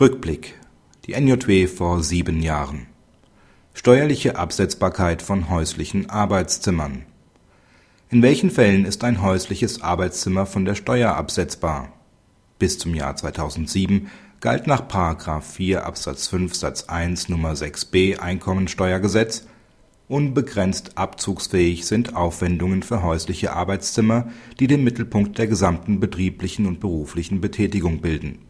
Rückblick. Die NJW vor sieben Jahren. Steuerliche Absetzbarkeit von häuslichen Arbeitszimmern. In welchen Fällen ist ein häusliches Arbeitszimmer von der Steuer absetzbar? Bis zum Jahr 2007 galt nach § 4 Absatz 5 Satz 1 Nummer 6b Einkommensteuergesetz Unbegrenzt abzugsfähig sind Aufwendungen für häusliche Arbeitszimmer, die den Mittelpunkt der gesamten betrieblichen und beruflichen Betätigung bilden.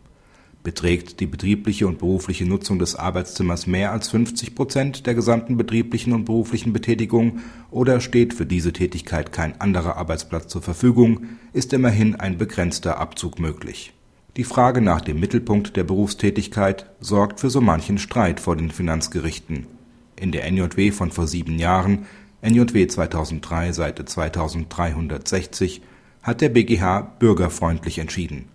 Beträgt die betriebliche und berufliche Nutzung des Arbeitszimmers mehr als 50 Prozent der gesamten betrieblichen und beruflichen Betätigung oder steht für diese Tätigkeit kein anderer Arbeitsplatz zur Verfügung, ist immerhin ein begrenzter Abzug möglich. Die Frage nach dem Mittelpunkt der Berufstätigkeit sorgt für so manchen Streit vor den Finanzgerichten in der NJW von vor sieben Jahren (NJW 2003, Seite 2360) hat der BGH bürgerfreundlich entschieden.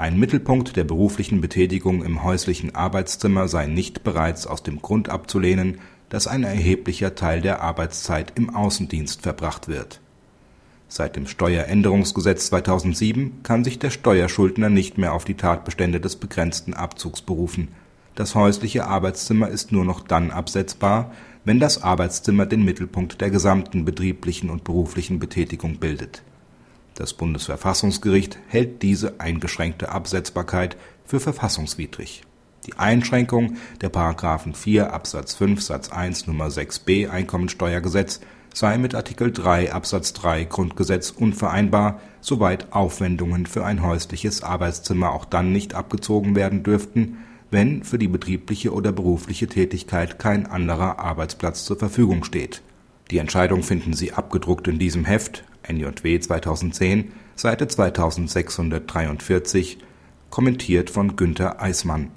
Ein Mittelpunkt der beruflichen Betätigung im häuslichen Arbeitszimmer sei nicht bereits aus dem Grund abzulehnen, dass ein erheblicher Teil der Arbeitszeit im Außendienst verbracht wird. Seit dem Steueränderungsgesetz 2007 kann sich der Steuerschuldner nicht mehr auf die Tatbestände des begrenzten Abzugs berufen das häusliche Arbeitszimmer ist nur noch dann absetzbar, wenn das Arbeitszimmer den Mittelpunkt der gesamten betrieblichen und beruflichen Betätigung bildet. Das Bundesverfassungsgericht hält diese eingeschränkte Absetzbarkeit für verfassungswidrig. Die Einschränkung der § 4 Absatz 5 Satz 1 Nummer 6b Einkommensteuergesetz sei mit Artikel 3 Absatz 3 Grundgesetz unvereinbar, soweit Aufwendungen für ein häusliches Arbeitszimmer auch dann nicht abgezogen werden dürften wenn für die betriebliche oder berufliche Tätigkeit kein anderer Arbeitsplatz zur Verfügung steht. Die Entscheidung finden Sie abgedruckt in diesem Heft NJW 2010, Seite 2643, kommentiert von Günter Eismann